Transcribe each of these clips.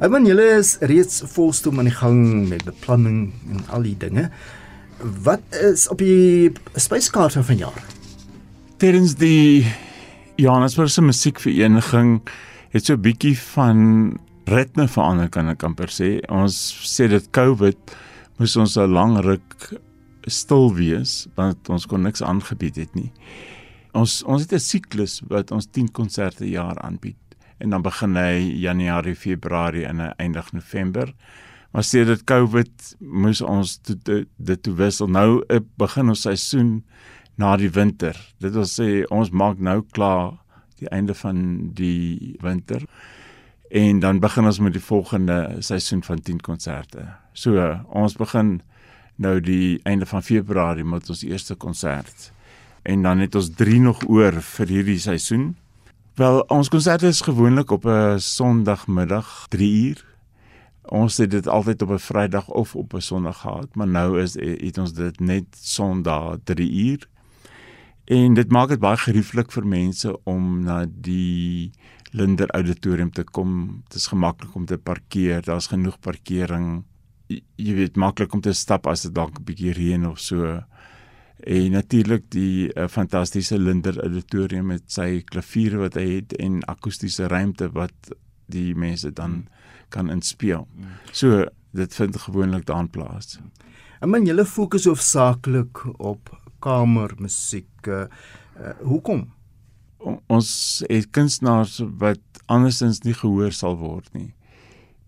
Want julle is reeds volstoom aan die gang met beplanning en al die dinge. Wat is op die spyskaart van vanjaar? Terwyl die Johannesburgse musiekvereniging het so 'n bietjie van ritme verander kan ek amper sê. Ons sê dit COVID moes ons 'n lang ruk stil wees want ons kon niks aangebied het nie. Ons ons het 'n siklus wat ons 10 konserte per jaar aanbied en dan begin hy Januarie, Februarie en eindig November. Maar sê dit COVID moes ons dit dit toe wissel. Nou begin ons seisoen na die winter. Dit wil sê ons maak nou klaar die einde van die winter en dan begin ons met die volgende seisoen van 10 konserte. So ons begin nou die einde van Februarie met ons eerste konsert. En dan het ons 3 nog oor vir hierdie seisoen. Wel, ons konserte is gewoonlik op 'n Sondagmiddag, 3 uur. Ons het dit altyd op 'n Vrydag of op 'n Sondag gehad, maar nou is het ons dit net Sondag 3 uur. En dit maak dit baie gerieflik vir mense om na die Linder Auditorium te kom. Dit is gemaklik om te parkeer. Daar's genoeg parkering jy weet maklik om te stap as dit dalk 'n bietjie reën of so. En natuurlik die uh, fantastiese Linder Auditorium met sy klaviere wat hy het en akoestiese ruimte wat die mense dan kan inspeel. So dit vind gewoonlik daan plaas. En men julle fokus hoofsaaklik op kamermusiek. Uh, uh, hoekom? O, ons het kunstenaars wat andersins nie gehoor sal word nie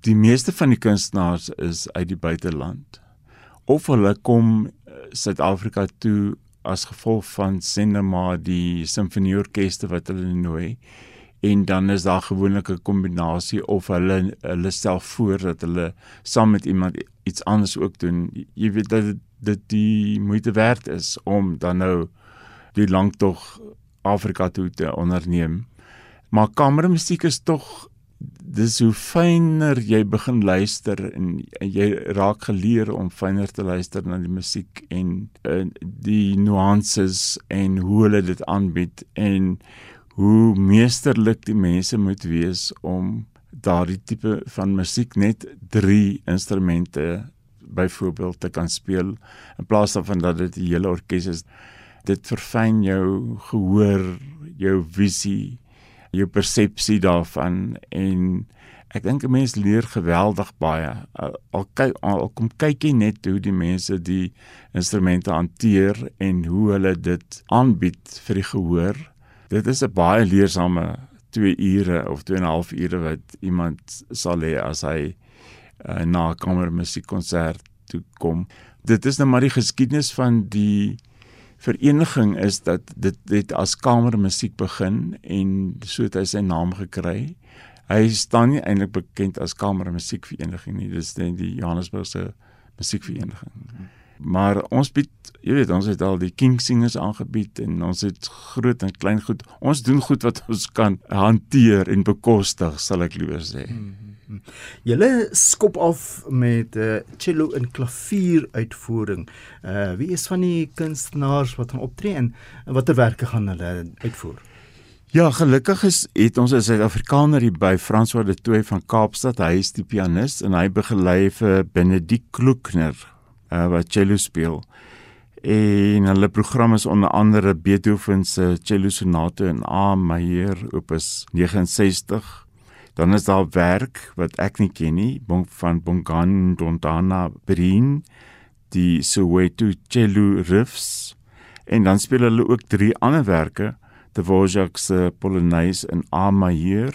die meeste van die kunstenaars is uit die buiteland of hulle kom Suid-Afrika toe as gevolg van sinema die simfonieorkeste wat hulle nooi en dan is daar gewoonlik 'n kombinasie of hulle hulle stel voor dat hulle saam met iemand iets anders ook doen. Jy weet dat dit die moeite werd is om dan nou die lang tog Afrika toe te onderneem. Maar kamermusiek is tog dis hoe fyner jy begin luister en, en jy raak geleer om fyner te luister na die musiek en, en die nuances en hoe hulle dit aanbied en hoe meesterlik die mense moet wees om daardie tipe van musiek net 3 instrumente byvoorbeeld te kan speel in plaas daarvan dat dit 'n hele orkes is. Dit verfyn jou gehoor jou visie jou persepsie daarvan en ek dink 'n mens leer geweldig baie. Al kyk al kom kyk jy net hoe die mense die instrumente hanteer en hoe hulle dit aanbied vir die gehoor dit is 'n baie leersame 2 ure of 2 en 'n half ure wat iemand sal hê as hy uh, na 'n kamermusiekkonsert toe kom. Dit is nou maar die geskiedenis van die vereniging is dat dit het as kamermusiek begin en so het hy sy naam gekry. Hy staan nie eintlik bekend as kamermusiekvereniging nie, dis net die Johannesburgse musiekvereniging. Maar ons bied, jy weet, ons het al die King Singers aangebied en ons het groot en klein goed. Ons doen goed wat ons kan hanteer en bekostig, sal ek liewer sê. Mm -hmm. Julle skop af met 'n uh, eh, cello en klavier uitvoering. Uh wie is van die kunstenaars wat gaan optree en watter gaan hulle uitvoer? Ja, gelukkig is het ons 'n Suid-Afrikaner hier by François de Toey van Kaapstad. Hy is die pianis en hy begelei vir Benedict Kloekner uh, wat cello speel. En hulle program is onder andere Beethoven se cello sonate in A majeur opus 69 Dan is daar werk wat ek nie ken nie, van Bongan Dondana Brin, die Soweto Cello Riffs en dan speel hulle ook drie ander werke, Dvorak se Polonaise in A majeur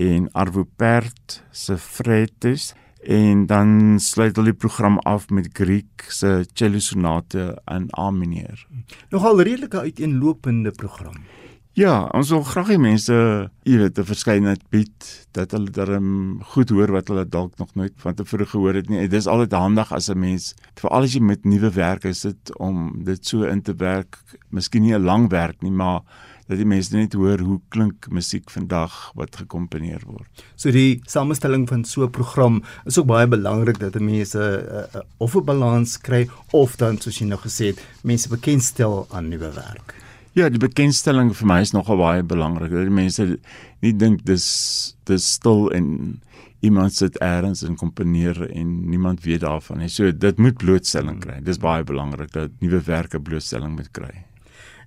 en Arvo Pärt se Fretes en dan sluit hulle die program af met Griek se cello sonate in A mineur. Nogal redelike uiteenlopende program. Ja, ons wil graag hê mense, jy weet, 'n verskeidenheid bied dat hulle darm goed hoor wat hulle dalk nog nooit van tevore gehoor het nie. Dit is altyd handig as 'n mens, veral as jy met nuwe werk is dit om dit so in te werk. Miskien nie 'n lang werk nie, maar dat die mense net hoor hoe klink musiek vandag wat gekomponeer word. So die samestelling van so 'n program is ook baie belangrik dat mense uh, uh, of 'n balans kry of dan soos jy nou gesê het, mense bekendstel aan nuwe werk. Ja, die bekendstelling vir my is nogal baie belangrik. Dat die mense nie dink dis dis stil en iemand sit eers en komponeer en niemand weet daarvan nie. So dit moet blootstelling kry. Dis baie belangrik dat nuwe werke blootstelling moet kry.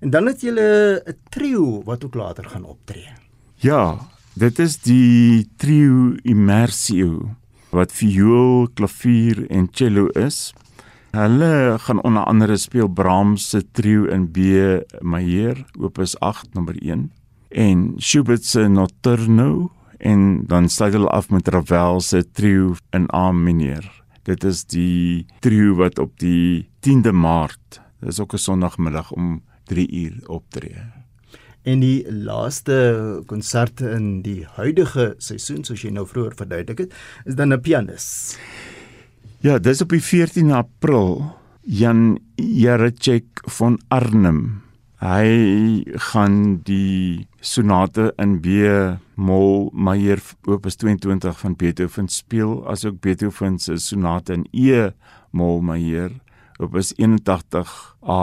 En dan het jy 'n trio wat ook later gaan optree. Ja, dit is die trio Immersio wat viool, klavier en cello is. Hulle gaan onder andere speel Brahms se trio in B majeur, opus 8 nommer 1 en Schubert se Notturno en dan sluit hulle af met Ravel se trio in A mineur. Dit is die trio wat op die 10de Maart, dis ook 'n Sondagmiddag om 3 uur optree. En die laaste konsert in die huidige seisoen soos jy nou vroeër verduidelik het, is dan 'n pianis. Ja, dis op die 14 April. Jan Jarechek van Arnhem. Hy gaan die sonate in B mol majeur opus 22 van Beethoven speel asook Beethoven se sonate in E mol majeur opus 81A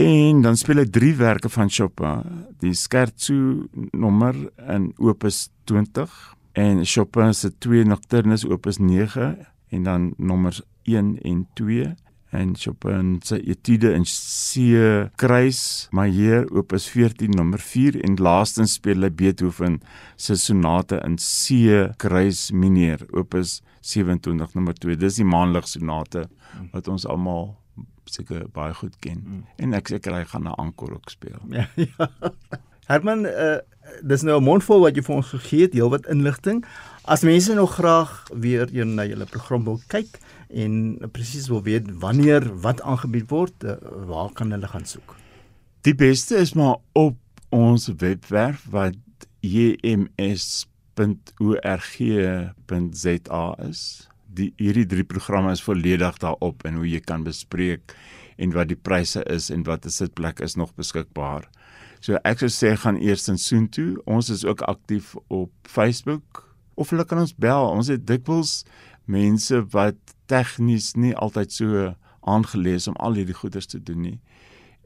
en dan speel hy drie werke van Chopin, die Scherzo nommer in opus 20 en Chopin se twee nocturnes opus 9 en dan nommers 1 en 2 en Chopin se etude in C kruis majeur opus 14 nommer 4 en laastens speel hy Beethoven se sonate in C kruis mineur opus 27 nommer 2 dis die maandelikse sonate wat ons almal seker baie goed ken mm. en ek seker hy gaan 'n ankor ook speel ja, ja. Herman uh, dis nou 'n mondvol wat jy vir ons gegee het heelwat inligting as mense nog graag weer een na julle program wil kyk en presies wil weet wanneer wat aangebied word, uh, waar kan hulle gaan soek? Die beste is maar op ons webwerf wat jms.org.za is. Die hierdie drie programme is volledig daarop en hoe jy kan bespreek en wat die pryse is en wat 'n sitplek is nog beskikbaar. So ek sou sê gaan eers in Soontoe. Ons is ook aktief op Facebook of hulle kan ons bel. Ons het dikwels mense wat tegnies nie altyd so aangelees om al hierdie goeders te doen nie.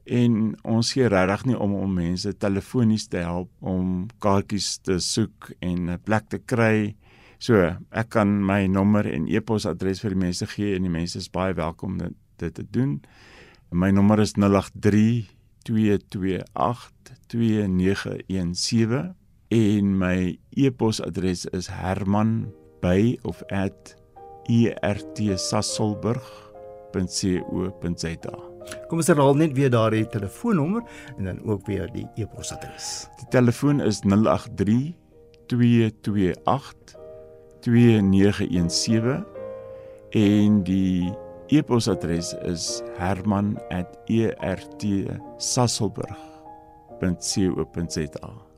En ons gee regtig nie om om mense telefonies te help om kaartjies te soek en 'n plek te kry. So, ek kan my nommer en e-posadres vir die mense gee en die mense is baie welkom dit, dit te doen. My nommer is 083 228 2917 en my e-posadres is herman by of @ ertsasselburg.co.za. Kom ons herhaal net weer daardie telefoonnommer en dan ook weer die e-posadres. Die telefoon is 083 228 2917 en die e-posadres is herman@ertsasselburg.co.za.